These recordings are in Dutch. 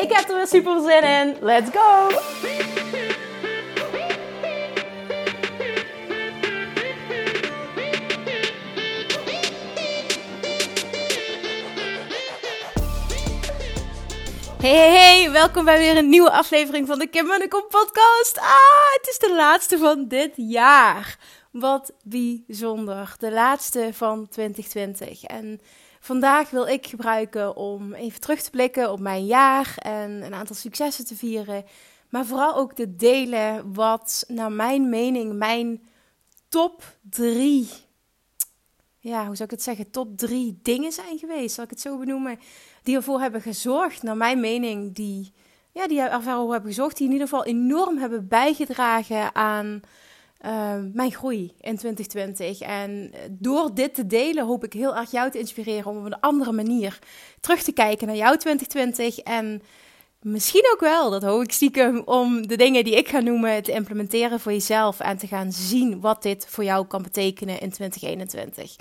Ik heb er weer super zin in. Let's go! Hey, hey, hey, welkom bij weer een nieuwe aflevering van de Kim Munnekom podcast. Ah, het is de laatste van dit jaar. Wat bijzonder. De laatste van 2020. En vandaag wil ik gebruiken om even terug te blikken op mijn jaar en een aantal successen te vieren. Maar vooral ook te delen wat naar mijn mening mijn top drie ja, hoe zou ik het zeggen, top drie dingen zijn geweest, zal ik het zo benoemen, die ervoor hebben gezorgd, naar mijn mening, die, ja, die ervoor hebben gezorgd, die in ieder geval enorm hebben bijgedragen aan uh, mijn groei in 2020. En door dit te delen hoop ik heel erg jou te inspireren om op een andere manier terug te kijken naar jouw 2020 en misschien ook wel, dat hoop ik stiekem, om de dingen die ik ga noemen te implementeren voor jezelf en te gaan zien wat dit voor jou kan betekenen in 2021.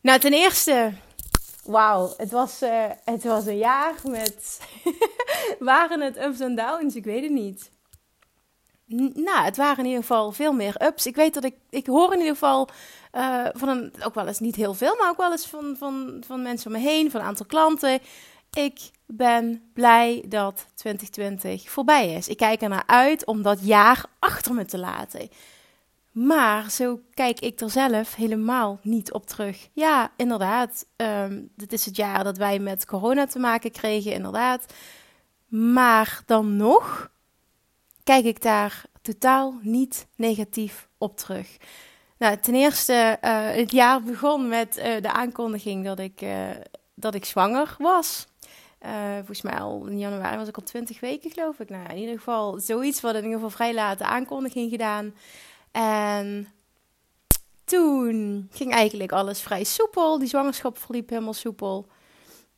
Nou, ten eerste, wauw, het, was, uh, het was een jaar met. waren het ups en downs? Ik weet het niet. Nou, het waren in ieder geval veel meer ups. Ik weet dat ik, ik hoor in ieder geval uh, van een, ook wel eens niet heel veel, maar ook wel eens van, van, van mensen om me heen, van een aantal klanten. Ik ben blij dat 2020 voorbij is. Ik kijk er naar uit om dat jaar achter me te laten. Maar zo kijk ik er zelf helemaal niet op terug. Ja, inderdaad. Um, dit is het jaar dat wij met corona te maken kregen, inderdaad. Maar dan nog kijk ik daar totaal niet negatief op terug. Nou, ten eerste, uh, het jaar begon met uh, de aankondiging dat ik, uh, dat ik zwanger was. Volgens mij al in januari was ik al 20 weken, geloof ik. Nou, in ieder geval zoiets wat in ieder geval vrij late aankondiging gedaan. En toen ging eigenlijk alles vrij soepel. Die zwangerschap verliep helemaal soepel.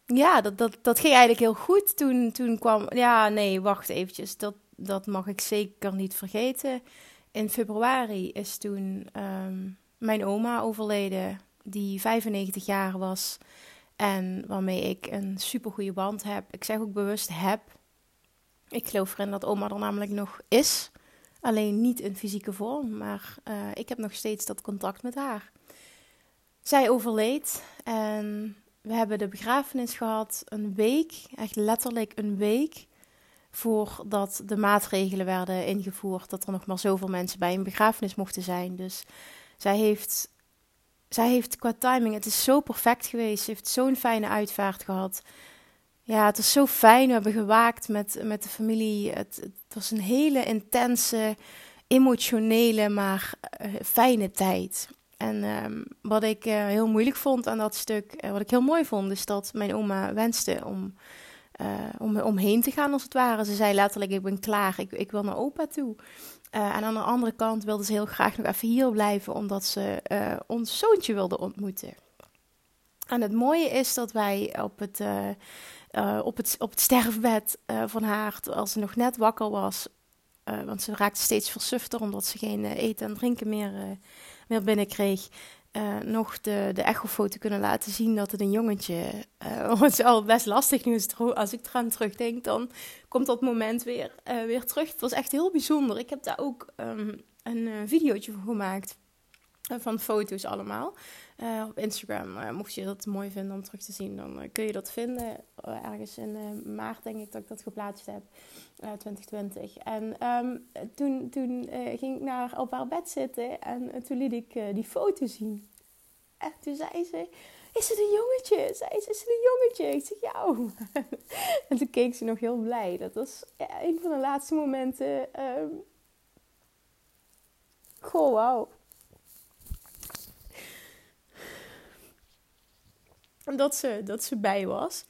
Ja, dat, dat, dat ging eigenlijk heel goed. Toen, toen kwam... Ja, nee, wacht eventjes. Dat, dat mag ik zeker niet vergeten. In februari is toen um, mijn oma overleden, die 95 jaar was... En waarmee ik een super goede band heb. Ik zeg ook bewust heb. Ik geloof erin dat oma er namelijk nog is. Alleen niet in fysieke vorm. Maar uh, ik heb nog steeds dat contact met haar. Zij overleed. En we hebben de begrafenis gehad een week. Echt letterlijk een week. Voordat de maatregelen werden ingevoerd. Dat er nog maar zoveel mensen bij een begrafenis mochten zijn. Dus zij heeft zij heeft qua timing, het is zo perfect geweest. Ze heeft zo'n fijne uitvaart gehad. Ja, het was zo fijn. We hebben gewaakt met, met de familie. Het, was een hele intense, emotionele, maar uh, fijne tijd. En um, wat ik uh, heel moeilijk vond aan dat stuk, uh, wat ik heel mooi vond, is dat mijn oma wenste om, om omheen te gaan, als het ware. Ze zei letterlijk: Ik ben klaar, ik, ik wil naar opa toe. Uh, en aan de andere kant wilde ze heel graag nog even hier blijven, omdat ze uh, ons zoontje wilde ontmoeten. En het mooie is dat wij op het, uh, op het, op het sterfbed van haar, als ze nog net wakker was, want ze raakte steeds versufter omdat ze geen eten en drinken meer, meer binnenkreeg, uh, nog de, de echofoto kunnen laten zien dat het een jongetje uh, is al best lastig nu. Als ik eraan terugdenk, dan komt dat moment weer, uh, weer terug. Het was echt heel bijzonder. Ik heb daar ook um, een videootje van gemaakt. van foto's allemaal. Op Instagram. mocht je dat mooi vinden om terug te zien, dan kun je dat vinden. ergens in maart denk ik dat ik dat geplaatst heb. 2020. En um, toen, toen uh, ging ik naar op haar bed zitten en uh, toen liet ik uh, die foto zien. En toen zei ze, is het een jongetje? Zei ze, is het een jongetje? Ik zeg, ja. en toen keek ze nog heel blij. Dat was een van de laatste momenten. Um... Goh, wauw. Dat ze, dat ze bij was.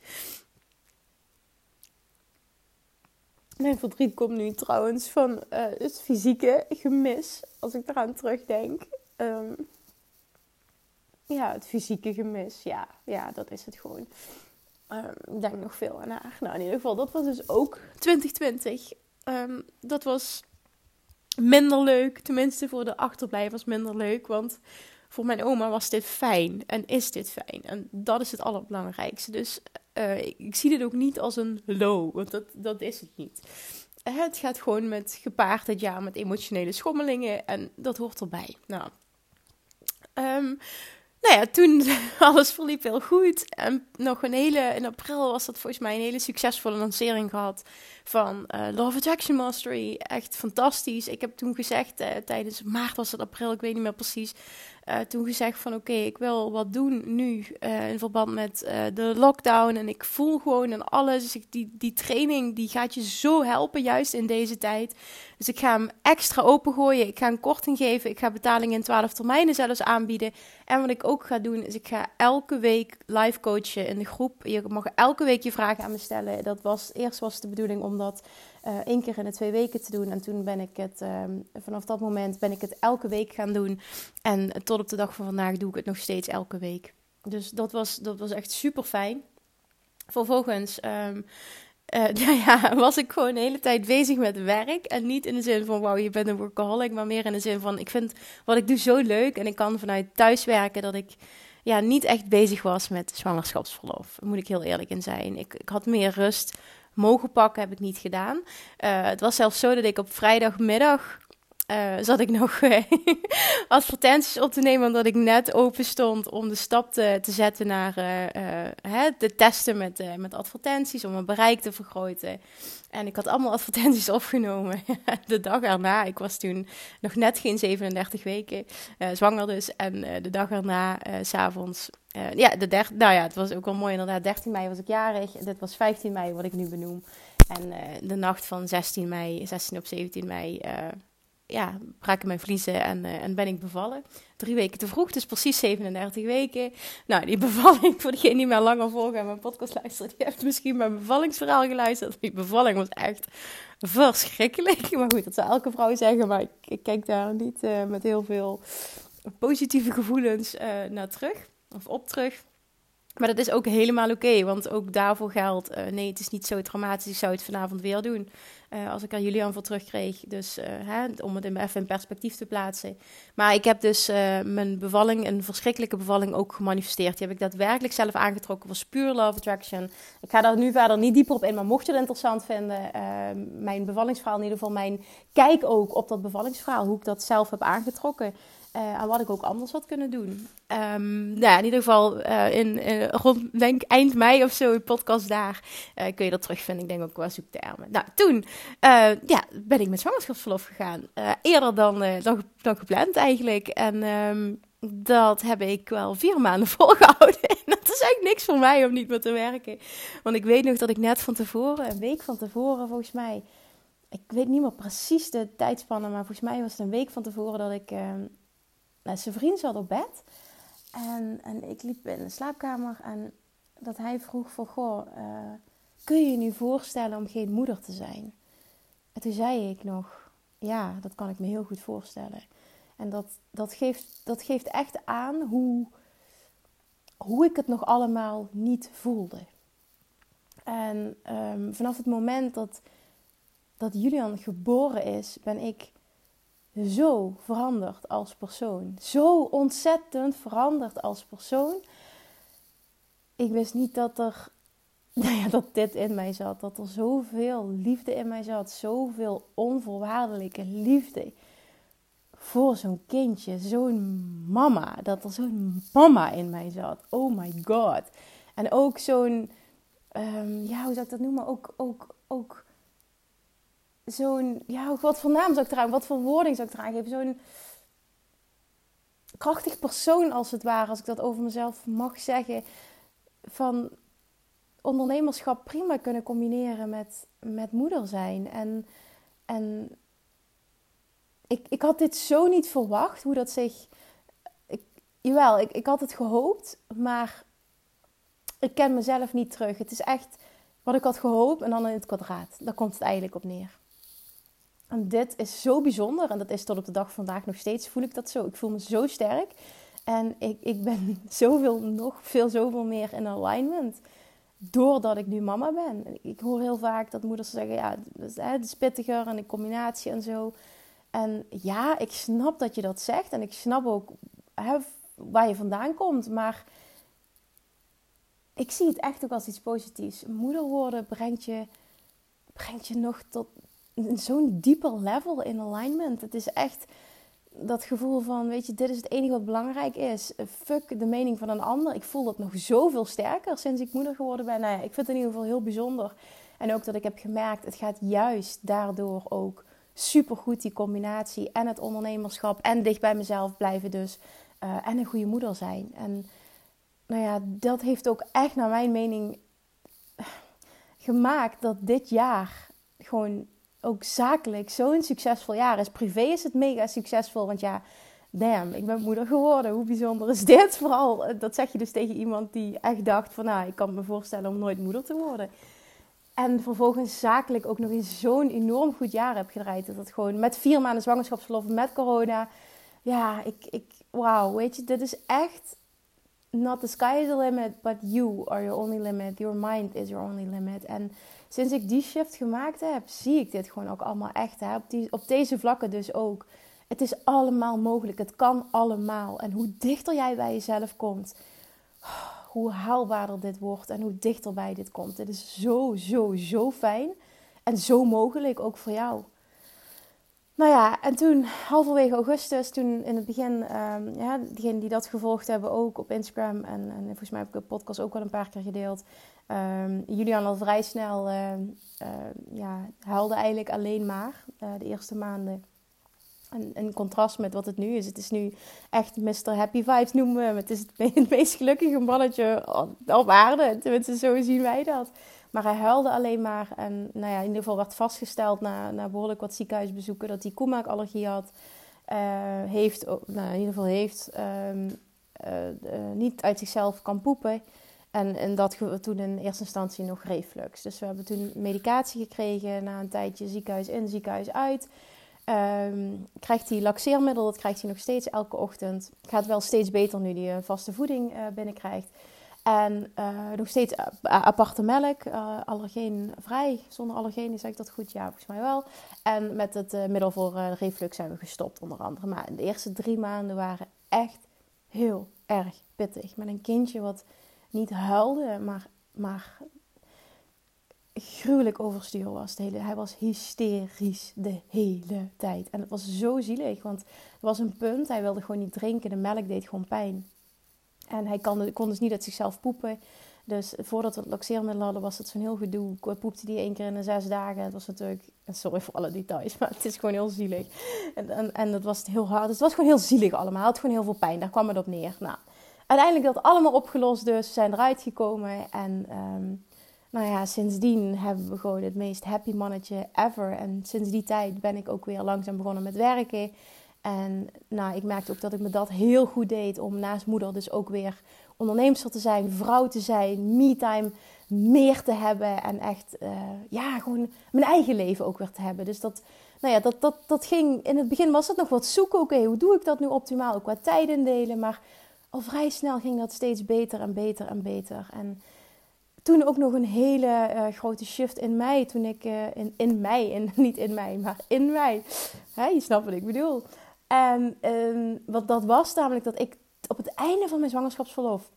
Mijn verdriet komt nu trouwens van uh, het fysieke gemis, als ik eraan terugdenk. Um, ja, het fysieke gemis, ja, ja, dat is het gewoon. Um, ik denk nog veel aan haar. Nou, in ieder geval, dat was dus ook 2020. Um, dat was minder leuk, tenminste voor de achterblijvers minder leuk, want voor mijn oma was dit fijn en is dit fijn. En dat is het allerbelangrijkste. Dus uh, ik, zie dit ook niet als een low, want dat, dat is het niet. Het gaat gewoon met gepaard het jaar met emotionele schommelingen en dat hoort erbij. Nou, um, nou ja, toen alles verliep heel goed. En nog een hele, in april was dat volgens mij een hele succesvolle lancering gehad van uh, Love Attraction Mastery. Echt fantastisch. Ik heb toen gezegd, uh, tijdens maart was het april, ik weet niet meer precies. Uh, toen gezegd van oké, ik wil wat doen nu in verband met de lockdown. En ik voel gewoon en alles. Ik, die, die training die gaat je zo helpen, juist in deze tijd. Dus ik ga hem extra opengooien. Ik ga een korting geven. Ik ga betalingen in 12 termijnen zelfs aanbieden. En wat ik ook ga doen, is ik ga elke week live coachen in de groep. Je mag elke week je vragen aan me stellen. Dat was, eerst was de bedoeling om dat uh, één keer in de twee weken te doen. En toen ben ik het, uh, vanaf dat moment ben ik het elke week gaan doen. En tot op de dag van vandaag doe ik het nog steeds elke week. Dus dat was, dat was echt super fijn. Vervolgens um, uh, nou ja, was ik gewoon de hele tijd bezig met werk. En niet in de zin van, wauw, je bent een workaholic. Maar meer in de zin van, ik vind wat ik doe zo leuk. En ik kan vanuit thuis werken dat ik ja, niet echt bezig was met zwangerschapsverlof. Moet ik heel eerlijk in zijn. Ik, ik had meer rust mogen pakken, heb ik niet gedaan. Uh, het was zelfs zo dat ik op vrijdagmiddag uh, zat ik nog uh, advertenties op te nemen, omdat ik net open stond om de stap te, te zetten naar uh, de testen met, met advertenties, om mijn bereik te vergroten. En ik had allemaal advertenties opgenomen de dag erna. Ik was toen nog net geen 37 weken, zwanger dus. En de dag erna, s s'avonds, ja, de der, nou ja, het was ook wel mooi inderdaad. 13 mei was ik jarig. Dit was 15 mei, wat ik nu benoem. En de nacht van 16 mei, 16 op 17 mei ja, braken mijn vliezen en, uh, en ben ik bevallen. Drie weken te vroeg, dus precies 37 weken. Nou, die bevalling, voor degene die mij langer volgen en mijn podcast luistert, die heeft misschien mijn bevallingsverhaal geluisterd. Die bevalling was echt verschrikkelijk. Maar goed, dat zou elke vrouw zeggen, maar ik, kijk daar niet uh, met heel veel positieve gevoelens uh, naar terug, of op terug. Maar dat is ook helemaal oké, want ook daarvoor geldt: nee, het is niet zo traumatisch. Ik zou het vanavond weer doen. Uh, als ik er Julian voor terugkreeg. Dus uh, hè, om het even in perspectief te plaatsen. Maar ik heb dus mijn bevalling, een verschrikkelijke bevalling, ook gemanifesteerd. Die heb ik daadwerkelijk zelf aangetrokken. was puur love attraction. Ik ga daar nu verder niet dieper op in, maar mocht je het interessant vinden, mijn bevallingsverhaal, in ieder geval mijn kijk ook op dat bevallingsverhaal, hoe ik dat zelf heb aangetrokken. Uh, aan wat ik ook anders had kunnen doen. Um, nou ja, in ieder geval uh, in, uh, rond, denk eind mei of zo, in podcast daar, kun je dat terugvinden. Ik denk ook qua zoektermen. Nou, toen ja, ben ik met zwangerschapsverlof gegaan. eerder dan, dan, dan, gepland eigenlijk. En um, dat heb ik wel vier maanden volgehouden. En dat is eigenlijk niks voor mij om niet meer te werken. Want ik weet nog dat ik net van tevoren, een week van tevoren volgens mij... Ik weet niet meer precies de tijdspannen, maar volgens mij was het een week van tevoren dat ik ehm, zijn vriend zat op bed. En, en ik liep in de slaapkamer en dat hij vroeg van... Goh, uh, kun je je nu voorstellen om geen moeder te zijn? En toen zei ik nog... Ja, dat kan ik me heel goed voorstellen. En dat, dat, geeft, dat geeft echt aan hoe, hoe ik het nog allemaal niet voelde. En um, vanaf het moment dat, dat Julian geboren is, ben ik zo veranderd als persoon. Zo ontzettend veranderd als persoon. Ik wist niet dat er, nou ja, dat dit in mij zat. Dat er zoveel liefde in mij zat. Zoveel onvoorwaardelijke liefde voor zo'n kindje. Zo'n mama. Dat er zo'n mama in mij zat. Oh my god. En ook zo'n, um, ja, hoe zou ik dat noemen? Ook, ook, ook zo'n, ja, wat voor naam zou ik dragen? Wat voor woording zou ik dragen? Even zo'n krachtig persoon als het ware, als ik dat over mezelf mag zeggen. Van ondernemerschap prima kunnen combineren met, met moeder zijn. En, en ik, ik had dit zo niet verwacht, hoe dat zich... Jawel, ik, ik had het gehoopt, maar ik ken mezelf niet terug. Het is echt wat ik had gehoopt en dan in het kwadraat. Daar komt het eigenlijk op neer. En dit is zo bijzonder en dat is tot op de dag van vandaag nog steeds voel ik dat zo. Ik voel me zo sterk en ik, ik ben zoveel, nog veel, zoveel meer in alignment doordat ik nu mama ben. Ik hoor heel vaak dat moeders zeggen, ja, het is pittiger en de combinatie en zo. En ja, ik snap dat je dat zegt en ik snap ook hè, waar je vandaan komt, maar ik zie het echt ook als iets positiefs. Moeder worden brengt je, brengt je nog tot zo'n dieper level in alignment. Het is echt dat gevoel van, weet je, dit is het enige wat belangrijk is. Fuck de mening van een ander. Ik voel dat nog zoveel sterker sinds ik moeder geworden ben. Nou ja, ik vind het in ieder geval heel bijzonder. En ook dat ik heb gemerkt, het gaat juist daardoor ook supergoed die combinatie. En het ondernemerschap en dicht bij mezelf blijven dus. Uh, en een goede moeder zijn. En nou ja, dat heeft ook echt naar mijn mening gemaakt dat dit jaar gewoon ook zakelijk zo'n succesvol jaar is. Privé is het mega succesvol, want ja, damn, ik ben moeder geworden. Hoe bijzonder is dit? Vooral, eh, dat zeg je dus tegen iemand die echt dacht van, nou, ik kan me voorstellen om nooit moeder te worden. En vervolgens zakelijk ook nog eens zo'n enorm goed jaar heb gedraaid. Dat het gewoon met vier maanden zwangerschapsverlof, met corona. Ja, ik, ik wauw, weet je, dit is echt not the sky is the limit, but you are your only limit. Your mind is your only limit. En sinds ik die shift gemaakt heb, zie ik dit gewoon ook allemaal echt. Hè? Op, die, op deze vlakken dus ook. Het is allemaal mogelijk. Het kan allemaal. En hoe dichter jij bij jezelf komt, hoe haalbaarder dit wordt en hoe dichterbij dit komt. Dit is zo, zo, zo fijn. En zo mogelijk ook voor jou. Nou ja, en toen halverwege augustus, toen in het begin, um, ja, diegenen die dat gevolgd hebben ook op Instagram en, en volgens mij heb ik de podcast ook wel een paar keer gedeeld. Um, Julian al vrij snel uh, uh, ja, huilde eigenlijk alleen maar uh, de eerste maanden. En in contrast met wat het nu is. Het is nu echt Mr. Happy Vibes noemen we hem. Het is het, meest gelukkige mannetje op aarde. Tenminste, zo zien wij dat. Maar hij huilde alleen maar. En nou ja, in ieder geval werd vastgesteld na, na behoorlijk wat ziekenhuisbezoeken dat hij koemaakallergie had. Uh, heeft, nou, in ieder geval heeft, um, niet uit zichzelf kan poepen. En, en dat toen in eerste instantie nog reflux. Dus we hebben toen medicatie gekregen na een tijdje ziekenhuis in, ziekenhuis uit. Um, krijgt hij laxeermiddel, dat krijgt hij nog steeds elke ochtend. Gaat wel steeds beter nu hij vaste voeding binnenkrijgt. En uh, nog steeds aparte melk, uh, allergeenvrij. Zonder allergenen, zeg ik dat goed? Ja, volgens mij wel. En met het middel voor reflux zijn we gestopt, onder andere. Maar de eerste drie maanden waren echt heel erg pittig. Met een kindje wat niet huilde, maar, maar gruwelijk overstuur was. Hele, hij was hysterisch de hele tijd. En het was zo zielig, want er was een punt, hij wilde gewoon niet drinken. De melk deed gewoon pijn. En hij kon, kon dus niet uit zichzelf poepen. Dus voordat we het laxeermiddel hadden, was het zo'n heel gedoe. Poepte die één keer in de zes dagen. Het was natuurlijk, sorry voor alle details, maar het is gewoon heel zielig. En, en, en dat was heel hard. Dus het was gewoon heel zielig allemaal. Het had gewoon heel veel pijn. Daar kwam het op neer. Nou, uiteindelijk dat allemaal opgelost dus. We zijn eruit gekomen. En um, nou ja, sindsdien hebben we gewoon het meest happy mannetje ever. En sinds die tijd ben ik ook weer langzaam begonnen met werken. En nou, ik merkte ook dat ik me dat heel goed deed om naast moeder dus ook weer onderneemster te zijn, vrouw te zijn, me-time meer te hebben en echt, uh, ja, gewoon mijn eigen leven ook weer te hebben. Dus dat, nou ja, dat, dat, dat ging, in het begin was het nog wat zoeken, oké, hoe doe ik dat nu optimaal, ook qua tijd indelen, maar al vrij snel ging dat steeds beter en beter en beter. En toen ook nog een hele uh, grote shift in mij, toen ik, uh, in, in mij, in, niet in mij, maar in mij, Hè, je snapt wat ik bedoel. En um, wat dat was namelijk dat ik op het einde van mijn zwangerschapsverlof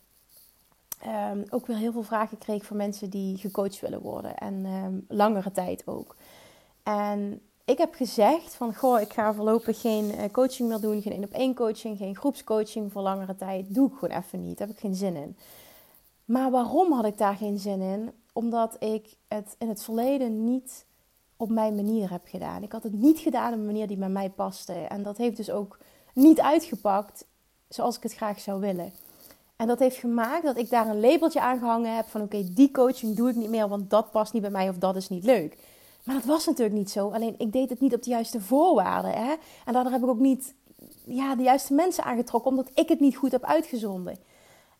um, ook weer heel veel vragen kreeg van mensen die gecoacht willen worden. En um, langere tijd ook. En ik heb gezegd van, goh, ik ga voorlopig geen uh, coaching meer doen. Geen één op één coaching, geen groepscoaching voor langere tijd. Doe ik gewoon even niet. Daar heb ik geen zin in. Maar waarom had ik daar geen zin in? Omdat ik het in het verleden niet op mijn manier heb gedaan. Ik had het niet gedaan op een manier die bij mij paste. En dat heeft dus ook niet uitgepakt zoals ik het graag zou willen. En dat heeft gemaakt dat ik daar een labeltje aan gehangen heb van oké, die coaching doe ik niet meer, want dat past niet bij mij of dat is niet leuk. Maar dat was natuurlijk niet zo. Alleen ik deed het niet op de juiste voorwaarden. Hè? En daardoor heb ik ook niet ja, de juiste mensen aangetrokken, omdat ik het niet goed heb uitgezonden.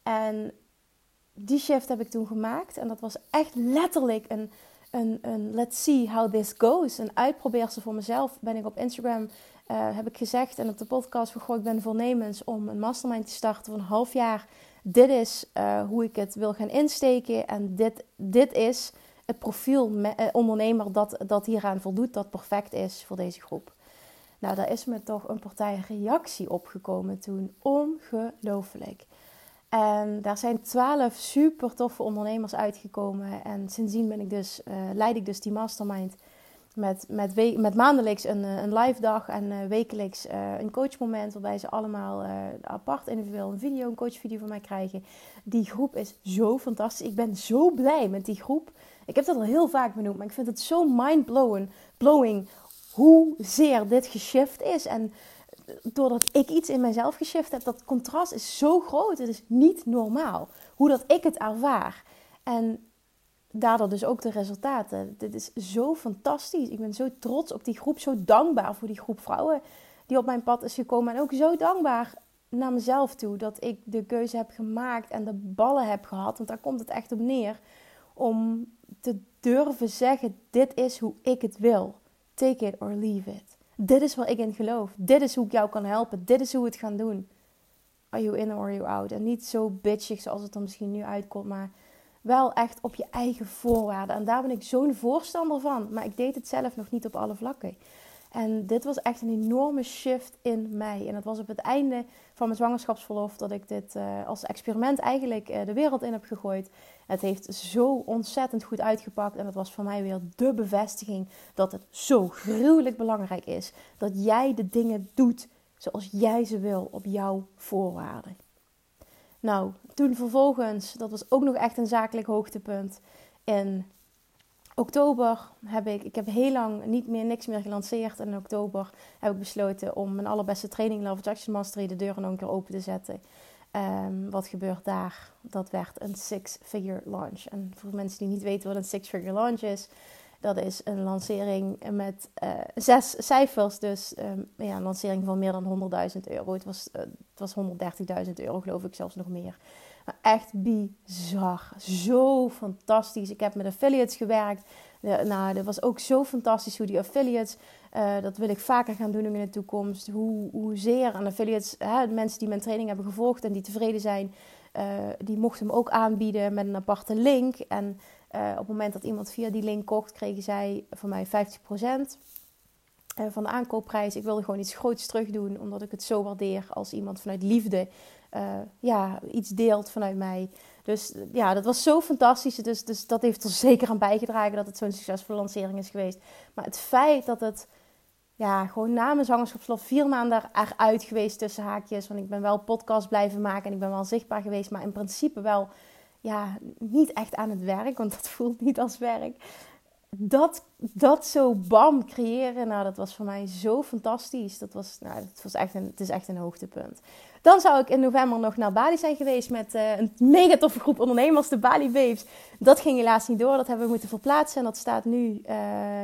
En die shift heb ik toen gemaakt. En dat was echt letterlijk een, een, een let's see how this goes. Een uitprobeersel voor mezelf. Ben ik op Instagram, uh, heb ik gezegd en op de podcast van ik ben voornemens om een mastermind te starten van een half jaar. Dit is uh, hoe ik het wil gaan insteken. En dit, dit is het profiel me, ondernemer dat, dat hieraan voldoet, dat perfect is voor deze groep. Nou, daar is me toch een partij reactie opgekomen toen. Ongelooflijk. En daar zijn twaalf super toffe ondernemers uitgekomen. En sindsdien ben ik dus, uh, leid ik dus die mastermind met, met, we- met maandelijks een, eh, een live dag en uh, wekelijks uh, een coachmoment. Waarbij ze allemaal apart individueel een video, een coachvideo van mij krijgen. Die groep is zo fantastisch. Ik ben zo blij met die groep. Ik heb dat al heel vaak benoemd, maar ik vind het zo mind-blowing blowing hoezeer dit geshift is. En doordat ik iets in mezelf geshift heb, dat contrast is zo groot. Het is niet normaal hoe dat ik het ervaar. En daardoor dus ook de resultaten. Dit is zo fantastisch. Ik ben zo trots op die groep, zo dankbaar voor die groep vrouwen die op mijn pad is gekomen. En ook zo dankbaar naar mezelf toe dat ik de keuze heb gemaakt en de ballen heb gehad. Want daar komt het echt op neer. Om te durven zeggen: dit is hoe ik het wil. Take it or leave it. Dit is waar ik in geloof. Dit is hoe ik jou kan helpen. Dit is hoe we het gaan doen. Are you in or are you out? En niet zo bitchig zoals het er misschien nu uitkomt, maar wel echt op je eigen voorwaarden. En daar ben ik zo'n voorstander van. Maar ik deed het zelf nog niet op alle vlakken. En dit was echt een enorme shift in mij. En het was op het einde van mijn zwangerschapsverlof dat ik dit uh, als experiment eigenlijk uh, de wereld in heb gegooid. Het heeft zo ontzettend goed uitgepakt. En het was voor mij weer de bevestiging dat het zo gruwelijk belangrijk is dat jij de dingen doet zoals jij ze wil op jouw voorwaarden. Nou, toen vervolgens, dat was ook nog echt een zakelijk hoogtepunt. In oktober heb ik, ik heb heel lang niet meer niks meer gelanceerd. En in oktober heb ik besloten om mijn allerbeste training Love Attraction Mastery de deuren nog een keer open te zetten. Um, wat gebeurt daar? Dat werd een six-figure launch. En voor mensen die niet weten wat een six-figure launch is, dat is een lancering met uh, zes cijfers. Dus um, ja, een lancering van meer dan 100.000 euro. Het was, uh, het was 130.000 euro, geloof ik, zelfs nog meer. Maar echt bizar. Zo fantastisch. Ik heb met affiliates gewerkt. Nou, dat was ook zo fantastisch hoe die affiliates. Uh, dat wil ik vaker gaan doen in de toekomst. Hoe, hoezeer aan affiliates, hè, mensen die mijn training hebben gevolgd en die tevreden zijn, die mochten hem ook aanbieden met een aparte link. En uh, op het moment dat iemand via die link kocht, kregen zij van mij 50% van de aankoopprijs. Ik wilde gewoon iets groots terug doen, omdat ik het zo waardeer als iemand vanuit liefde uh, ja, iets deelt vanuit mij. Dus ja, dat was zo fantastisch. Dus, dus dat heeft er zeker aan bijgedragen dat het zo'n succesvolle lancering is geweest. Maar het feit dat het ja, gewoon na mijn zwangerschapsverlof vier maanden eruit geweest tussen haakjes. Want ik ben wel podcast blijven maken en ik ben wel zichtbaar geweest. Maar in principe wel ja, niet echt aan het werk, want dat voelt niet als werk. Dat, dat zo bam creëren, nou, dat was voor mij zo fantastisch. Dat was, nou, dat was echt een, het is echt een hoogtepunt. Dan zou ik in november nog naar Bali zijn geweest met uh, een mega toffe groep ondernemers, de Bali Babes. Dat ging helaas niet door, dat hebben we moeten verplaatsen. En dat staat nu uh,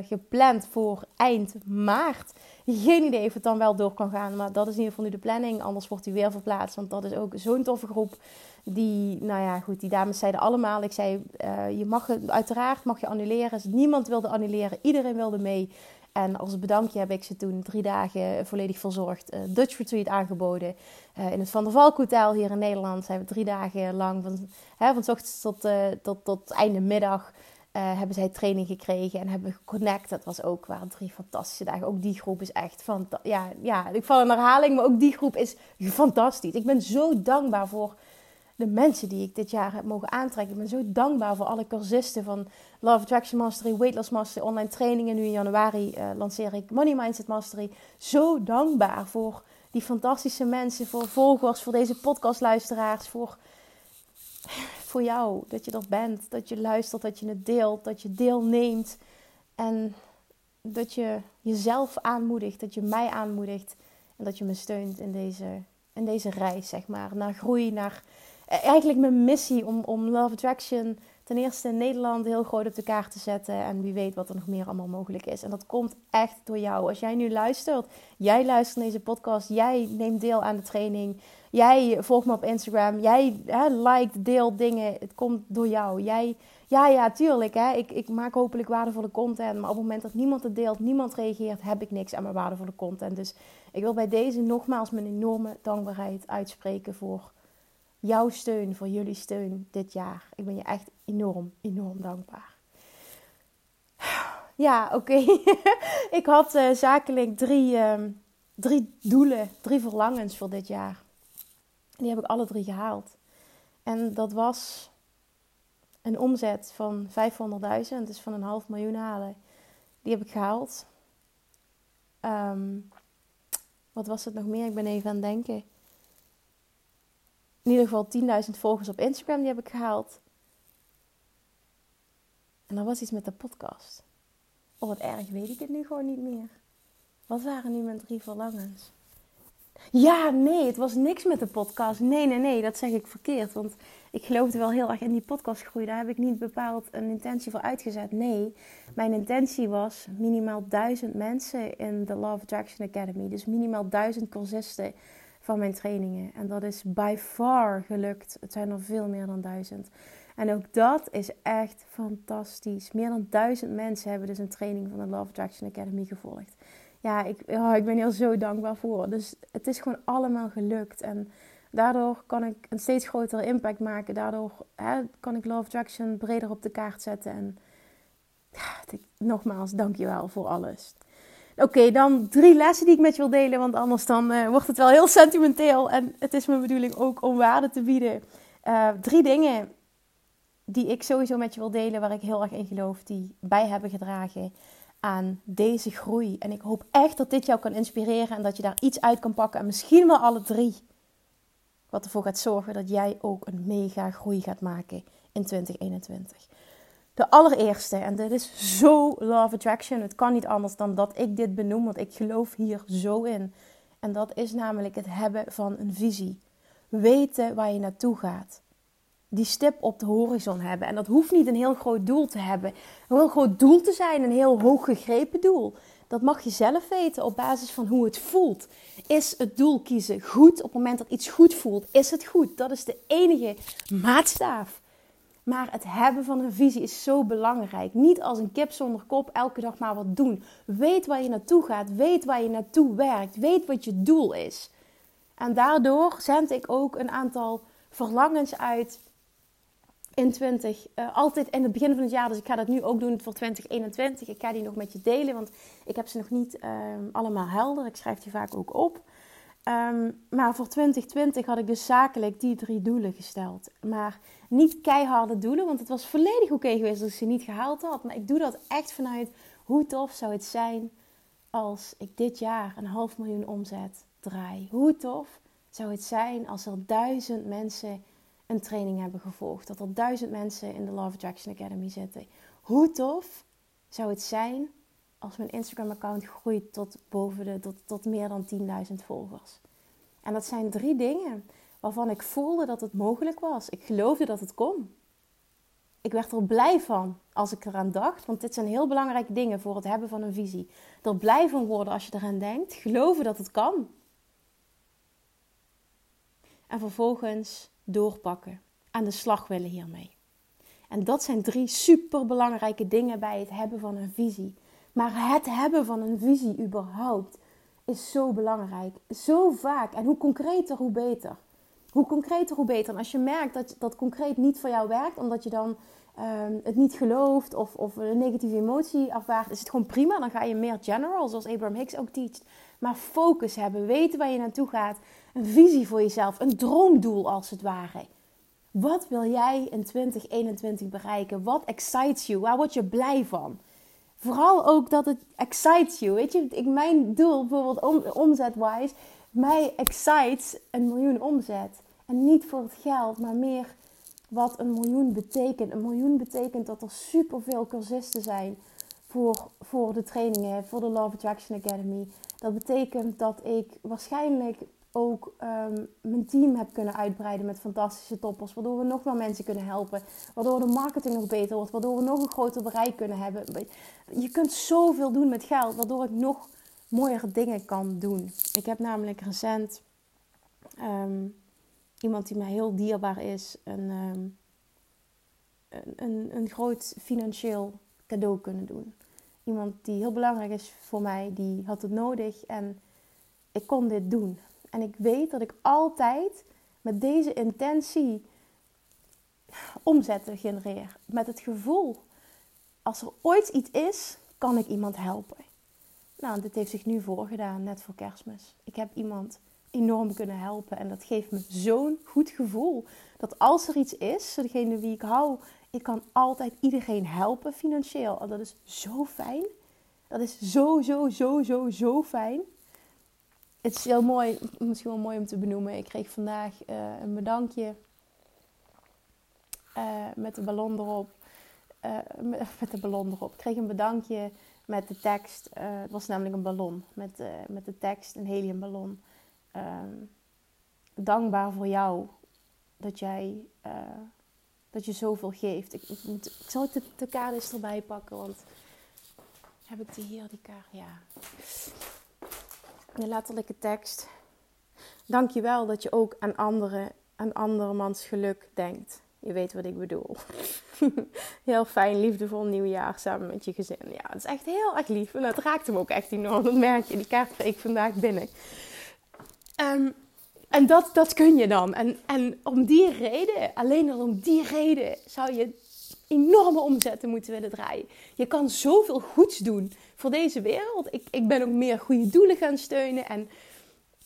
gepland voor eind maart. Geen idee of het dan wel door kan gaan, maar dat is in ieder geval nu de planning. Anders wordt hij weer verplaatst, want dat is ook zo'n toffe groep. Die, nou ja, goed, die dames zeiden allemaal. Ik zei, uh, je mag het, uiteraard mag je annuleren. Dus niemand wilde annuleren, iedereen wilde mee. En als bedankje heb ik ze toen drie dagen volledig verzorgd uh, Dutch Retreat aangeboden. Uh, in het Van der Valk Hotel hier in Nederland zijn we drie dagen lang, van, hè, van ochtends tot, tot, tot einde middag, hebben zij training gekregen en hebben geconnect. Dat was ook, waren drie fantastische dagen. Ook die groep is echt van, ja, ja, ik val in herhaling, maar ook die groep is fantastisch. Ik ben zo dankbaar voor de mensen die ik dit jaar heb mogen aantrekken. Ik ben zo dankbaar voor alle cursisten van Love Attraction Mastery, Weight Loss Mastery, online trainingen. Nu in januari uh, lanceer ik Money Mindset Mastery. Zo dankbaar voor die fantastische mensen, voor volgers, voor deze podcastluisteraars, voor, voor jou. Dat je er bent, dat je luistert, dat je het deelt, dat je deelneemt. En dat je jezelf aanmoedigt, dat je mij aanmoedigt. En dat je me steunt in deze, in deze reis, zeg maar. Naar groei, naar eigenlijk mijn missie om, om Love Attraction ten eerste Nederland heel groot op de kaart te zetten. En wie weet wat er nog meer allemaal mogelijk is. En dat komt echt door jou. Als jij nu luistert, jij luistert naar deze podcast, jij neemt deel aan de training. Jij volgt me op Instagram, jij hè, liked, deelt dingen. Het komt door jou. Jij, ja, ja, tuurlijk. Hè. Ik, ik maak hopelijk waardevolle content. Maar op het moment dat niemand het deelt, niemand reageert, heb ik niks aan mijn waardevolle content. Dus ik wil bij deze nogmaals mijn enorme dankbaarheid uitspreken voor jouw steun, voor jullie steun dit jaar. Ik ben je echt enorm, enorm dankbaar. Ja, oké. ik had uh, zakelijk drie, uh, drie doelen, drie verlangens voor dit jaar. Die heb ik alle drie gehaald. En dat was een omzet van 500.000, dus van een half miljoen halen. Die heb ik gehaald. Um, wat was het nog meer? Ik ben even aan het denken in ieder geval 10.000 volgers op Instagram, die heb ik gehaald. En er was iets met de podcast. Oh, wat erg, weet ik het nu gewoon niet meer. Wat waren nu mijn drie verlangens? Ja, nee, het was niks met de podcast. Nee, nee, nee, dat zeg ik verkeerd. Want ik geloofde wel heel erg in die podcastgroei. Daar heb ik niet bepaald een intentie voor uitgezet. Nee, mijn intentie was minimaal duizend mensen in de Love Attraction Academy. Dus minimaal duizend cursisten van mijn trainingen. En dat is by far gelukt. Het zijn er veel meer dan duizend. En ook dat is echt fantastisch. Meer dan duizend mensen hebben dus een training van de Love Attraction Academy gevolgd. Ja, ik, oh, ik ben heel zo dankbaar voor. Dus het is gewoon allemaal gelukt. En daardoor kan ik een steeds grotere impact maken. Daardoor hè, kan ik Love Attraction breder op de kaart zetten. En ja, nogmaals, dankjewel voor alles. Oké, dan drie lessen die ik met je wil delen, want anders dan uh, wordt het wel heel sentimenteel. En het is mijn bedoeling ook om waarde te bieden. Uh, drie dingen die ik sowieso met je wil delen, waar ik heel erg in geloof, die bij hebben gedragen aan deze groei. En ik hoop echt dat dit jou kan inspireren en dat je daar iets uit kan pakken. En misschien wel alle drie. Wat ervoor gaat zorgen dat jij ook een mega groei gaat maken in 2021. De allereerste, en dit is zo love attraction. Het kan niet anders dan dat ik dit benoem, want ik geloof hier zo in. En dat is namelijk het hebben van een visie. Weten waar je naartoe gaat. Die stip op de horizon hebben. En dat hoeft niet een heel groot doel te hebben. Een heel groot doel te zijn, een heel hoog gegrepen doel. Dat mag je zelf weten op basis van hoe het voelt. Is het doel kiezen goed? Op het moment dat iets goed voelt, is het goed. Dat is de enige maatstaaf. Maar het hebben van een visie is zo belangrijk. Niet als een kip zonder kop elke dag maar wat doen. Weet waar je naartoe gaat. Weet waar je naartoe werkt. Weet wat je doel is. En daardoor zend ik ook een aantal verlangens uit in 20. Uh, altijd in het begin van het jaar. Dus ik ga dat nu ook doen voor 2021. Ik ga die nog met je delen. Want ik heb ze nog niet uh, allemaal helder. Ik schrijf die vaak ook op. Um, maar voor 2020 had ik dus zakelijk die drie doelen gesteld. Maar niet keiharde doelen, want het was volledig oké geweest als ik ze niet gehaald had. Maar ik doe dat echt vanuit hoe tof zou het zijn als ik dit jaar een half miljoen omzet draai. Hoe tof zou het zijn als er duizend mensen een training hebben gevolgd. Dat er duizend mensen in de Love Attraction Academy zitten. Hoe tof zou het zijn als mijn Instagram-account groeit tot, boven de, tot, tot meer dan 10.000 volgers. En dat zijn drie dingen waarvan ik voelde dat het mogelijk was. Ik geloofde dat het kon. Ik werd er blij van als ik eraan dacht, want dit zijn heel belangrijke dingen voor het hebben van een visie. Er blij van worden als je eraan denkt, geloven dat het kan. En vervolgens doorpakken, aan de slag willen hiermee. En dat zijn drie super belangrijke dingen bij het hebben van een visie. Maar het hebben van een visie überhaupt is zo belangrijk. Zo vaak. En hoe concreter, hoe beter. Hoe concreter, hoe beter. En als je merkt dat dat concreet niet voor jou werkt, omdat je dan um, het niet gelooft of, of een negatieve emotie afwaart, is het gewoon prima. Dan ga je meer general, zoals Abraham Hicks ook teacht. Maar focus hebben, weten waar je naartoe gaat. Een visie voor jezelf, een droomdoel als het ware. Wat wil jij in 2021 bereiken? Wat excites you? Waar word je blij van? Vooral ook dat het excites you. Weet je, ik, mijn doel bijvoorbeeld om, omzet-wise, mij excites een miljoen omzet. En niet voor het geld, maar meer wat een miljoen betekent. Een miljoen betekent dat er superveel cursisten zijn voor, voor de trainingen, voor de Love Attraction Academy. Dat betekent dat ik waarschijnlijk ook ehm, mijn team heb kunnen uitbreiden met fantastische toppers. Waardoor we nog meer mensen kunnen helpen. Waardoor de marketing nog beter wordt. Waardoor we nog een groter bereik kunnen hebben. Je kunt zoveel doen met geld. Waardoor ik nog mooiere dingen kan doen. Ik heb namelijk recent ehm, iemand die mij heel dierbaar is. Ehm, een, een, een groot financieel cadeau kunnen doen. Iemand die heel belangrijk is voor mij. Die had het nodig. En ik kon dit doen. En ik weet dat ik altijd met deze intentie omzetten genereer. Met het gevoel, als er ooit iets is, kan ik iemand helpen. Nou, dit heeft zich nu voorgedaan, net voor kerstmis. Ik heb iemand enorm kunnen helpen. En dat geeft me zo'n goed gevoel. Dat als er iets is, degene wie ik hou, ik kan altijd iedereen helpen financieel. En dat is zo fijn. Dat is zo, zo, zo, zo, zo fijn het is heel mooi, misschien wel mooi om te benoemen. Ik kreeg vandaag uh, een bedankje uh, met de ballon erop. Uh, met de ballon erop. Ik kreeg een bedankje met de tekst. het was namelijk een ballon met, met de tekst, een heliumballon. Ehm, dankbaar voor jou dat jij dat je zoveel geeft. Ik, ik zal de, de kaart eens erbij pakken, want heb ik die hier, die kaart? Ja de letterlijke tekst. Dank je wel dat je ook aan anderen, aan andermans geluk denkt. Je weet wat ik bedoel. heel fijn, liefdevol nieuwjaar samen met je gezin. Ja, het is echt heel erg lief. En het raakt hem ook echt enorm. Dat merk je. Die kaart kreeg ik vandaag binnen. Ehm, en dat, dat kun je dan. En, en om die reden, alleen al om die reden, zou je enorme omzetten moeten willen draaien. Je kan zoveel goeds doen voor deze wereld. Ik, ik ben ook meer goede doelen gaan steunen. En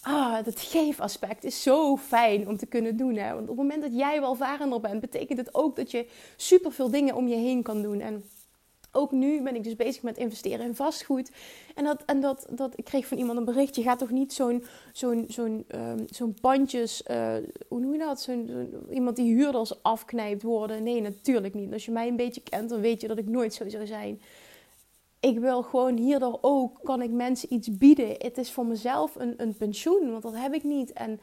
ah, dat geefaspect is zo fijn om te kunnen doen. Hè? Want op het moment dat jij welvarender bent, betekent het ook dat je superveel dingen om je heen kan doen. En ook nu ben ik dus bezig met investeren in vastgoed. En, dat, en dat, dat, ik kreeg van iemand een bericht. Je gaat toch niet zo'n zo'n zo'n um, zo'n pandjes, uh, hoe noem je dat? Zo'n, iemand die huurders afknijpt worden. Nee, natuurlijk niet. Als je mij een beetje kent, dan weet je dat ik nooit zo zou zijn. Ik wil gewoon hierdoor ook, kan ik mensen iets bieden. Het is voor mezelf een, een pensioen, want dat heb ik niet. En,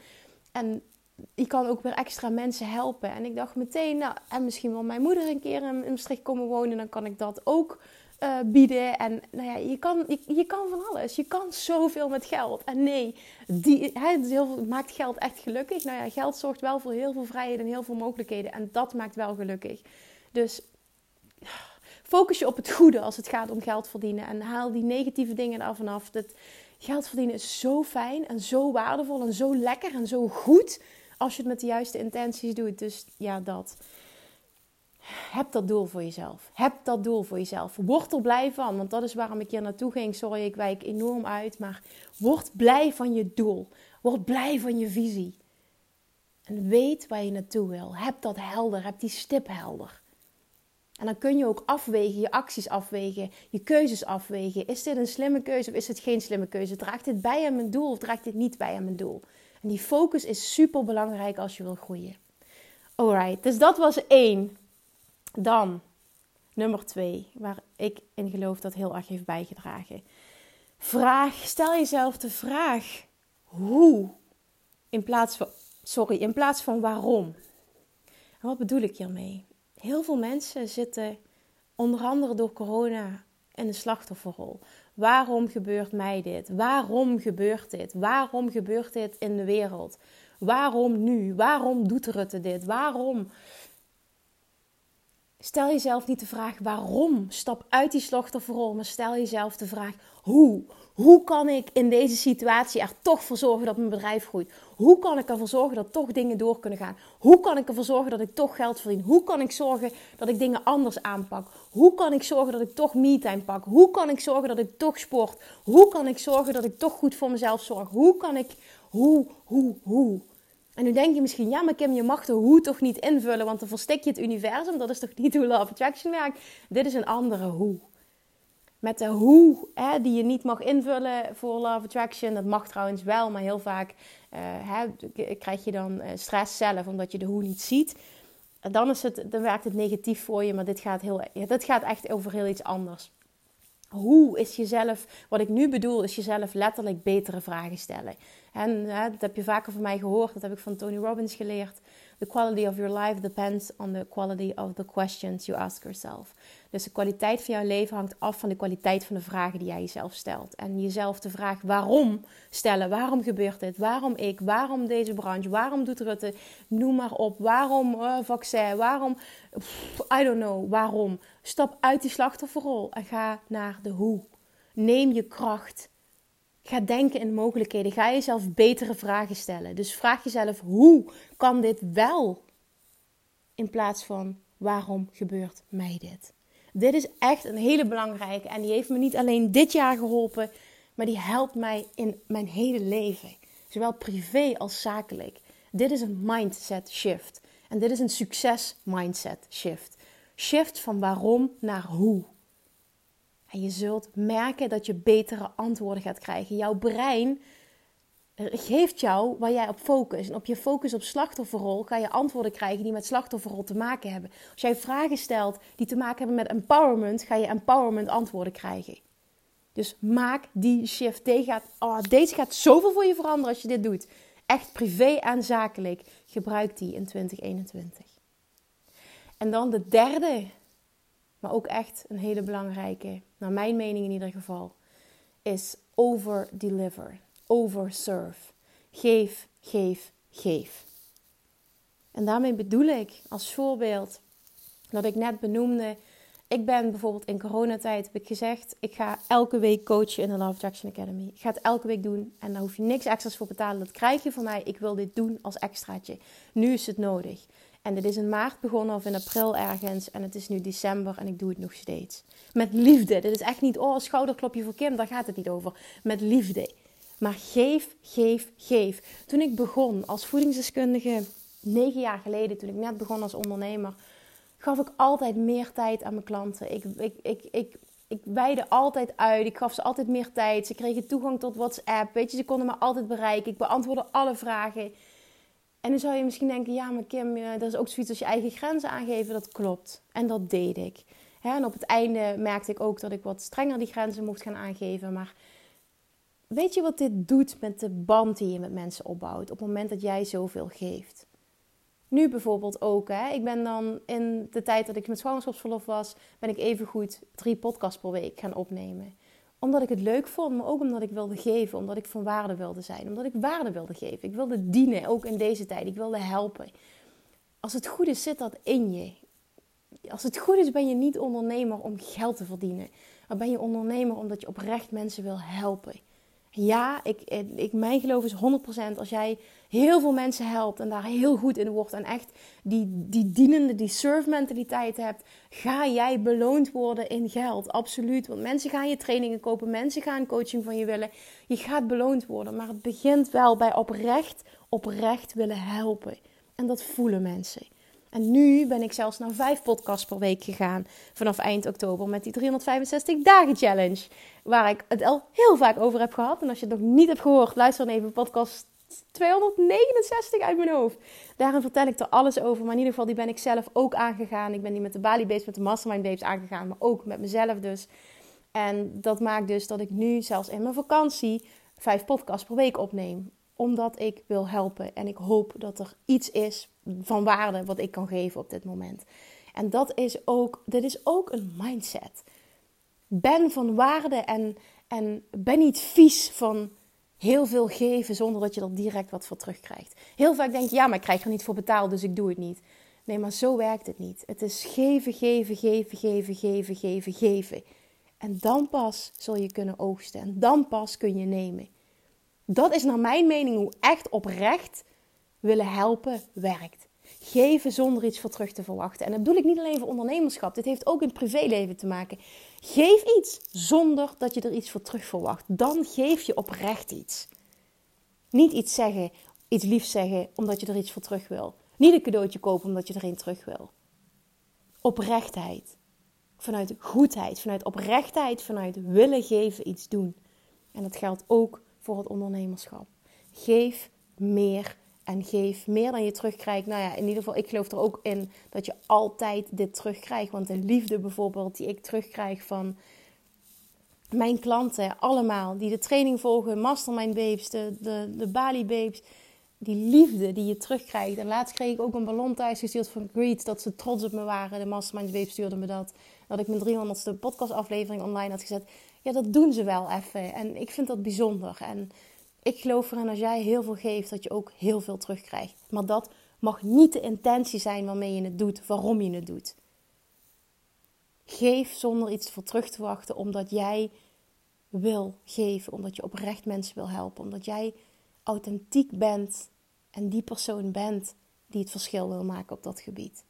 en ik kan ook weer extra mensen helpen. En ik dacht meteen, nou, en misschien wil mijn moeder een keer in Maastricht komen wonen, dan kan ik dat ook uh, bieden. En nou ja, je kan, je, je, kan van alles. Je kan zoveel met geld. En nee, die, he, heel veel, maakt geld echt gelukkig. Nou ja, geld zorgt wel voor heel veel vrijheid en heel veel mogelijkheden. En dat maakt wel gelukkig. Dus focus je op het goede als het gaat om geld verdienen. En haal die negatieve dingen er vanaf. Dat geld verdienen is zo fijn en zo waardevol en zo lekker en zo goed als je het met de juiste intenties doet. Dus ja, dat. Heb dat doel voor jezelf. Heb dat doel voor jezelf. Word er blij van, want dat is waarom ik hier naartoe ging. Sorry, ik wijk enorm uit, maar word blij van je doel. Word blij van je visie. En weet waar je naartoe wil. Heb dat helder. Heb die stip helder. En dan kun je ook afwegen, je acties afwegen, je keuzes afwegen. Is dit een slimme keuze of is het geen slimme keuze? Draagt dit bij aan mijn doel of draagt dit niet bij aan mijn doel? En die focus is super belangrijk als je wil groeien. Alright, dus dat was één. Dan nummer twee, waar ik in geloof dat heel erg heeft bijgedragen. Vraag, stel jezelf de vraag hoe in plaats van, sorry, in plaats van waarom. En wat bedoel ik hiermee? Heel veel mensen zitten onder andere door corona in de slachtofferrol. Waarom gebeurt mij dit? Waarom gebeurt dit? Waarom gebeurt dit in de wereld? Waarom nu? Waarom doet Rutte dit? Waarom? Stel jezelf niet de vraag waarom. Stap uit die slachtofferrol, maar stel jezelf de vraag hoe. Hoe kan ik in deze situatie er toch voor zorgen dat mijn bedrijf groeit? Hoe kan ik ervoor zorgen dat toch dingen door kunnen gaan? Hoe kan ik ervoor zorgen dat ik toch geld verdien? Hoe kan ik zorgen dat ik dingen anders aanpak? Hoe kan ik zorgen dat ik toch me-time pak? Hoe kan ik zorgen dat ik toch sport? Hoe kan ik zorgen dat ik toch goed voor mezelf zorg? Hoe kan ik, hoe, hoe, hoe? En nu denk je misschien, ja, maar Kim, je mag de hoe toch niet invullen, want dan verstik je het universum. Dat is toch niet hoe Love Attraction werkt? Dit is een andere hoe met de hoe hè, die je niet mag invullen voor Love Attraction. Dat mag trouwens wel, maar heel vaak uh, hè, krijg je dan eh, stress zelf omdat je de hoe niet ziet. Dan, is het, dan werkt het negatief voor je, maar dit gaat, heel, dit gaat echt over heel iets anders. Hoe is jezelf, wat ik nu bedoel, is jezelf letterlijk betere vragen stellen. En dat heb je vaker van mij gehoord, dat heb ik van Tony Robbins geleerd. The quality of your life depends on the quality of the questions you ask yourself. Dus de kwaliteit van jouw leven hangt af van de kwaliteit van de vragen die jij jezelf stelt. En jezelf de vraag waarom stellen. Waarom gebeurt dit? Waarom ik? Waarom deze branche? Waarom doet Rutte? Noem maar op. Waarom uh, vaccin? Waarom? I don't know. Waarom? Stap uit die slachtofferrol en ga naar de hoe. Neem je kracht. Ga denken in mogelijkheden. Ga jezelf betere vragen stellen. Dus vraag jezelf: hoe kan dit wel? In plaats van waarom gebeurt mij dit? Dit is echt een hele belangrijke en die heeft me niet alleen dit jaar geholpen, maar die helpt mij in mijn hele leven. Zowel privé als zakelijk. Dit is een mindset shift. En dit is een succes mindset shift. Shift van waarom naar hoe. En je zult merken dat je betere antwoorden gaat krijgen. Jouw brein geeft jou waar jij op focust. En op je focus op slachtofferrol ga je antwoorden krijgen die met slachtofferrol te maken hebben. Als jij vragen stelt die te maken hebben met empowerment, ga je empowerment antwoorden krijgen. Dus maak die shift. Deze gaat, oh, deze gaat zoveel voor je veranderen als je dit doet. Echt privé en zakelijk. Gebruik die in 2021. En dan de derde, maar ook echt een hele belangrijke, naar mijn mening in ieder geval, is over deliver overserve. Geef, geef, geef. En daarmee bedoel ik als voorbeeld dat ik net benoemde. Ik ben bijvoorbeeld in coronatijd, heb ik gezegd, ik ga elke week coachen in de Love Attraction Academy. Ik ga het elke week doen en daar hoef je niks extra's voor betalen. Dat krijg je van mij. Ik wil dit doen als extraatje. Nu is het nodig. En dit is in maart begonnen of in april ergens. En het is nu december en ik doe het nog steeds. Met liefde. Dit is echt niet, oh, schouderklopje voor Kim. Daar gaat het niet over. Met liefde. Maar geef, geef, geef. Toen ik begon als voedingsdeskundige, negen jaar geleden, toen ik net begon als ondernemer, gaf ik altijd meer tijd aan mijn klanten. Ik, ik, ik, ik, ik wijde altijd uit. Ik gaf ze altijd meer tijd. Ze kregen toegang tot WhatsApp. Weet je, ze konden me altijd bereiken. Ik beantwoordde alle vragen. En dan zou je misschien denken: ja, maar Kim, dat is ook zoiets als je eigen grenzen aangeven. Dat klopt. En dat deed ik. En op het einde merkte ik ook dat ik wat strenger die grenzen mocht gaan aangeven. Maar Weet je wat dit doet met de band die je met mensen opbouwt op het moment dat jij zoveel geeft? Nu bijvoorbeeld ook, hè? ik ben dan in de tijd dat ik met zwangerschapsverlof was, ben ik even goed drie podcasts per week gaan opnemen. Omdat ik het leuk vond, maar ook omdat ik wilde geven, omdat ik van waarde wilde zijn, omdat ik waarde wilde geven. Ik wilde dienen, ook in deze tijd. Ik wilde helpen. Als het goed is, zit dat in je. Als het goed is, ben je niet ondernemer om geld te verdienen, maar ben je ondernemer omdat je oprecht mensen wil helpen. Ja, ik, ik, mijn geloof is 100% als jij heel veel mensen helpt en daar heel goed in wordt en echt die, die dienende, die serve mentaliteit hebt, ga jij beloond worden in geld. Absoluut. Want mensen gaan je trainingen kopen, mensen gaan coaching van je willen. Je gaat beloond worden, maar het begint wel bij oprecht, oprecht willen helpen. En dat voelen mensen. En nu ben ik zelfs naar vijf podcasts per week gegaan vanaf eind oktober met die 365 dagen challenge. Waar ik het al heel vaak over heb gehad. En als je het nog niet hebt gehoord, luister dan even podcast 269 uit mijn hoofd. Daarin vertel ik er alles over. Maar in ieder geval, die ben ik zelf ook aangegaan. Ik ben die met de Bali Babes, met de Mastermind Babes aangegaan. Maar ook met mezelf dus. En dat maakt dus dat ik nu zelfs in mijn vakantie vijf podcasts per week opneem omdat ik wil helpen en ik hoop dat er iets is van waarde wat ik kan geven op dit moment. En dat is ook, dit is ook een mindset. Ben van waarde en, en ben niet vies van heel veel geven zonder dat je er direct wat voor terugkrijgt. Heel vaak denk je, ja, maar ik krijg er niet voor betaald, dus ik doe het niet. Nee, maar zo werkt het niet. Het is geven, geven, geven, geven, geven, geven, geven. En dan pas zul je kunnen oogsten. En dan pas kun je nemen. Dat is naar mijn mening hoe echt oprecht willen helpen werkt. Geven zonder iets voor terug te verwachten. En dat bedoel ik niet alleen voor ondernemerschap. Dit heeft ook in het privéleven te maken. Geef iets zonder dat je er iets voor terug verwacht. Dan geef je oprecht iets. Niet iets zeggen, iets liefs zeggen omdat je er iets voor terug wil. Niet een cadeautje kopen omdat je er een terug wil. Oprechtheid. Vanuit goedheid, vanuit oprechtheid, vanuit willen geven iets doen. En dat geldt ook voor het ondernemerschap. Geef meer en geef meer dan je terugkrijgt. Nou ja, in ieder geval, ik geloof er ook in dat je altijd dit terugkrijgt. Want de liefde bijvoorbeeld die ik terugkrijg van, mijn klanten allemaal die de training volgen, Mastermind Babes, de, de, Bali Babes, die liefde die je terugkrijgt. En laatst kreeg ik ook een ballon thuis gestuurd van Greet, dat ze trots op me waren. De Mastermind Babes stuurde me dat. Dat ik mijn 300ste podcastaflevering online had gezet. Ja, dat doen ze wel even. En ik vind dat bijzonder. En ik geloof erin als jij heel veel geeft, dat je ook heel veel terugkrijgt. Maar dat mag niet de intentie zijn waarmee je het doet, waarom je het doet. Geef zonder iets voor terug te wachten, omdat jij wil geven, omdat je oprecht mensen wil helpen, omdat jij authentiek bent en die persoon bent die het verschil wil maken op dat gebied.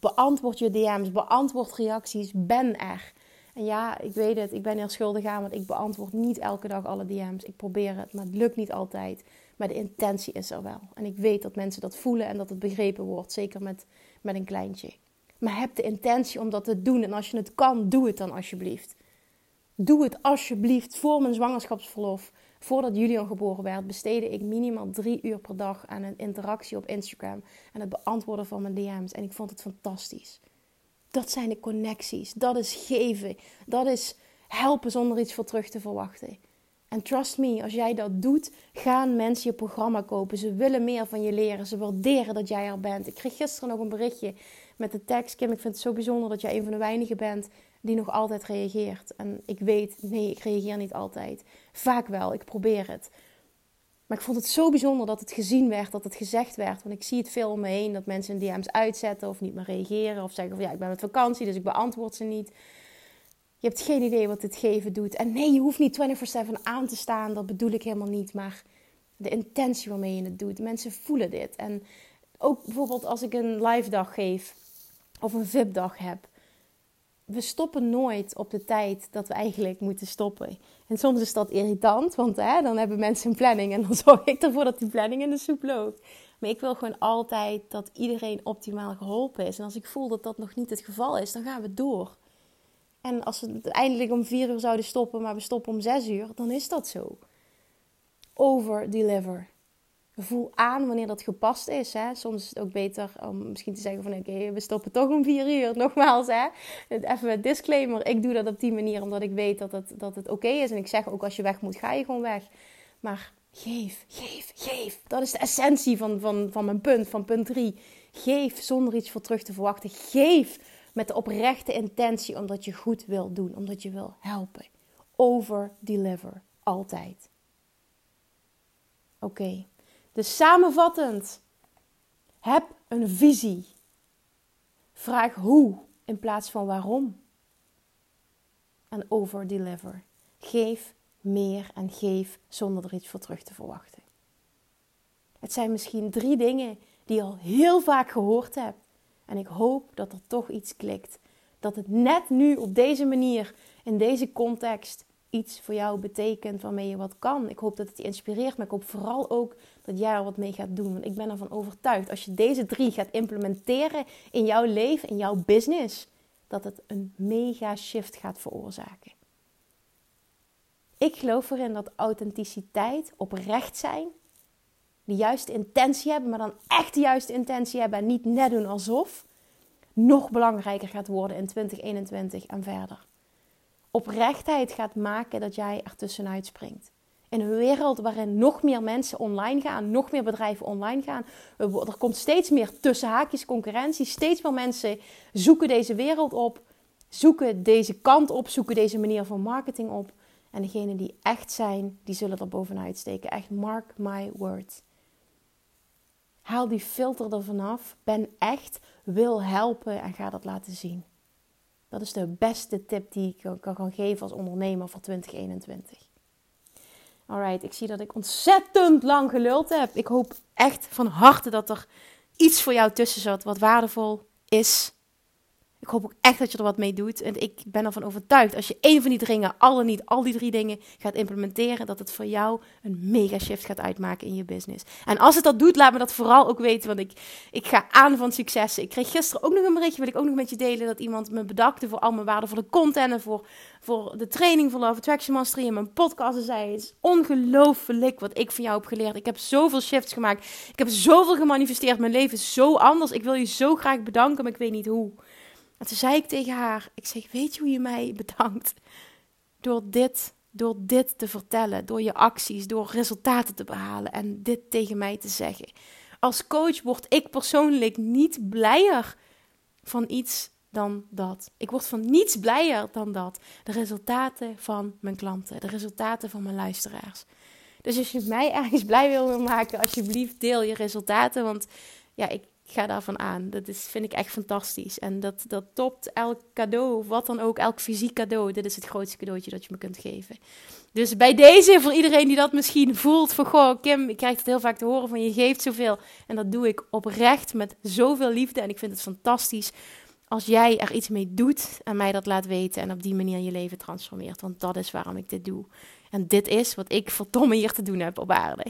Beantwoord je DM's, beantwoord reacties, ben er. En ja, ik weet het, ik ben er schuldig aan, want ik beantwoord niet elke dag alle DM's. Ik probeer het, maar het lukt niet altijd. Maar de intentie is er wel. En ik weet dat mensen dat voelen en dat het begrepen wordt, zeker met, met een kleintje. Maar heb de intentie om dat te doen. En als je het kan, doe het dan alsjeblieft. Doe het alsjeblieft voor mijn zwangerschapsverlof. Voordat Julian geboren werd, besteedde ik minimaal drie uur per dag aan een interactie op Instagram. En het beantwoorden van mijn DM's. En ik vond het fantastisch. Dat zijn de connecties. Dat is geven. Dat is helpen zonder iets voor terug te verwachten. En trust me, als jij dat doet, gaan mensen je programma kopen. Ze willen meer van je leren. Ze waarderen dat jij er bent. Ik kreeg gisteren nog een berichtje met de tekst: Kim, ik vind het zo bijzonder dat jij een van de weinigen bent die nog altijd reageert. En ik weet, nee, ik reageer niet altijd. Vaak wel, ik probeer het. Maar ik vond het zo bijzonder dat het gezien werd, dat het gezegd werd. Want ik zie het veel om me heen, dat mensen DM's uitzetten of niet meer reageren. Of zeggen van ja, ik ben met vakantie, dus ik beantwoord ze niet. Je hebt geen idee wat dit geven doet. En nee, je hoeft niet 24-7 aan te staan, dat bedoel ik helemaal niet. Maar de intentie waarmee je het doet. Mensen voelen dit. En ook bijvoorbeeld als ik een live dag geef of een VIP-dag heb we stoppen nooit op de tijd dat we eigenlijk moeten stoppen. En soms is dat irritant, want hè, dan hebben mensen een planning en dan zorg ik ervoor dat die planning in de soep loopt. Maar ik wil gewoon altijd dat iedereen optimaal geholpen is. En als ik voel dat dat nog niet het geval is, dan gaan we door. En als we eindelijk om vier uur zouden stoppen, maar we stoppen om zes uur, dan is dat zo. Over deliver. Voel aan wanneer dat gepast is. Hè. Soms is het ook beter om misschien te zeggen van oké, we stoppen toch om vier uur. Nogmaals, hè. even een disclaimer. Ik doe dat op die manier omdat ik weet dat het, dat het oké is. En ik zeg ook als je weg moet, ga je gewoon weg. Maar geef, geef, geef. Dat is de essentie van, van, van mijn punt, van punt drie. Geef zonder iets voor terug te verwachten. Geef met de oprechte intentie omdat je goed wil doen. Omdat je wil helpen. Over deliver. Altijd. Oké. Dus samenvattend, heb een visie. Vraag hoe in plaats van waarom. En over deliver. Geef meer en geef zonder er iets voor terug te verwachten. Het zijn misschien drie dingen die je al heel vaak gehoord hebt. En ik hoop dat er toch iets klikt. Dat het net nu op deze manier, in deze context, iets voor jou betekent waarmee je wat kan. Ik hoop dat het je inspireert, maar ik hoop vooral ook dat jij er wat mee gaat doen. Want ik ben ervan overtuigd, als je deze drie gaat implementeren in jouw leven, in jouw business, dat het een mega shift gaat veroorzaken. Ik geloof erin dat authenticiteit, oprecht zijn, de juiste intentie hebben, maar dan echt de juiste intentie hebben en niet net doen alsof, nog belangrijker gaat worden in 2021 en verder oprechtheid gaat maken dat jij er tussenuit springt. In een wereld waarin nog meer mensen online gaan, nog meer bedrijven online gaan. Er komt steeds meer tussen haakjes concurrentie. Steeds meer mensen zoeken deze wereld op, zoeken deze kant op, zoeken deze manier van marketing op. En degenen die echt zijn, die zullen er bovenuit steken. Echt, mark my words. Haal die filter er vanaf. Ben echt, wil helpen en ga dat laten zien. Dat is de beste tip die ik kan, kan geven als ondernemer voor 2021. Alright, ik zie dat ik ontzettend lang geluld heb. Ik hoop echt van harte dat er iets voor jou tussen zat wat waardevol is. Ik hoop ook echt dat je er wat mee doet. En ik ben ervan overtuigd, als je één van die dingen, alle niet, al die drie dingen gaat implementeren, dat het voor jou een mega shift gaat uitmaken in je business. En als het dat doet, laat me dat vooral ook weten, want ik, ik ga aan van successen. Ik kreeg gisteren ook nog een berichtje, wil ik ook nog met je delen, dat iemand me bedankte voor al mijn waardevolle content en voor, voor de training voor Love Attraction Mastery en mijn podcast. Zei, het is ongelooflijk wat ik van jou heb geleerd. Ik heb zoveel shifts gemaakt. Ik heb zoveel gemanifesteerd. Mijn leven is zo anders. Ik wil je zo graag bedanken, maar ik weet niet hoe. En toen zei ik tegen haar, ik zeg, weet je hoe je mij bedankt? door dit, door dit te vertellen, door je acties, door resultaten te behalen en dit tegen mij te zeggen. Als coach word ik persoonlijk niet blijer van iets dan dat. Ik word van niets blijer dan dat. De resultaten van mijn klanten, de resultaten van mijn luisteraars. Dus als je mij ergens blij wil maken, alsjeblieft deel je resultaten. Want ja, ik ga daarvan aan. Dat is, vind ik echt fantastisch. En dat, dat topt elk cadeau, wat dan ook, elk fysiek cadeau. Dit is het grootste cadeautje dat je me kunt geven. Dus bij deze, voor iedereen die dat misschien voelt, van goh, Kim, ik krijg het heel vaak te horen van je geeft zoveel. En dat doe ik oprecht met zoveel liefde. En ik vind het fantastisch als jij er iets mee doet en mij dat laat weten en op die manier je leven transformeert. Want dat is waarom ik dit doe. En dit is wat ik verdomme hier te doen heb op aarde.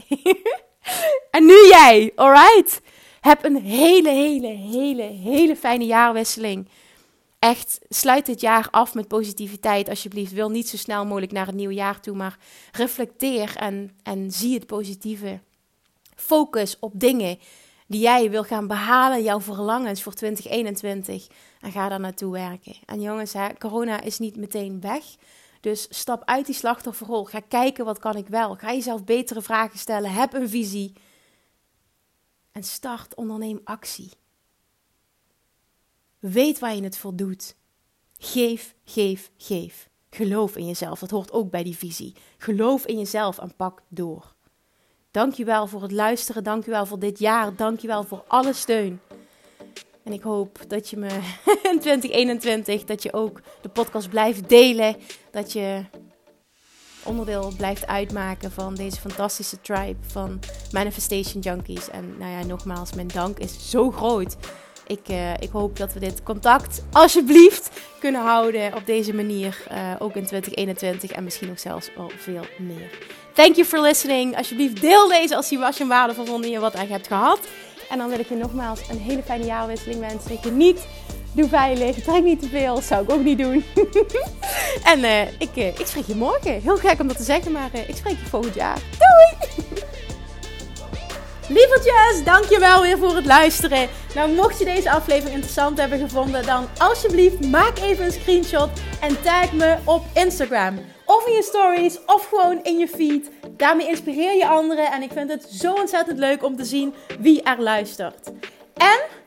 en nu jij, alright? Heb een hele, hele, hele, hele fijne jaarwisseling. Echt, sluit dit jaar af met positiviteit alsjeblieft. Wil niet zo snel mogelijk naar het nieuwe jaar toe, maar reflecteer en, en zie het positieve. Focus op dingen die jij wil gaan behalen, jouw verlangens voor 2021. En ga daar naartoe werken. En jongens, hè, corona is niet meteen weg. Dus stap uit die slachtofferrol. Ga kijken wat kan ik wel. Ga jezelf betere vragen stellen. Heb een visie. En start, onderneem actie. Weet waar je het voor doet. Geef, geef, geef. Geloof in jezelf. Dat hoort ook bij die visie. Geloof in jezelf en pak door. Dankjewel voor het luisteren. Dankjewel voor dit jaar. Dankjewel voor alle steun. En ik hoop dat je me in 2021, dat je ook de podcast blijft delen. Dat je onderdeel blijft uitmaken van deze fantastische tribe van Manifestation Junkies. En nou ja, nogmaals, mijn dank is zo groot. Ik, uh, ik hoop dat we dit contact alsjeblieft kunnen houden op deze manier. Uh, ook in 2021 en misschien nog zelfs wel veel meer. Thank you for listening. Alsjeblieft deel deze als je, was je waardevol vond en je wat aan hebt gehad. En dan wil ik je nogmaals een hele fijne jaarwisseling wensen. Geniet, doe veilig, trek niet te veel. zou ik ook niet doen. en uh, ik, uh, ik spreek je morgen. Heel gek om dat te zeggen, maar uh, ik spreek je volgend jaar. Doei! Lievertjes, dankjewel weer voor het luisteren. Nou, mocht je deze aflevering interessant hebben gevonden, dan alsjeblieft maak even een screenshot en tag me op Instagram. Of in je stories, of gewoon in je feed. Daarmee inspireer je anderen en ik vind het zo ontzettend leuk om te zien wie er luistert. En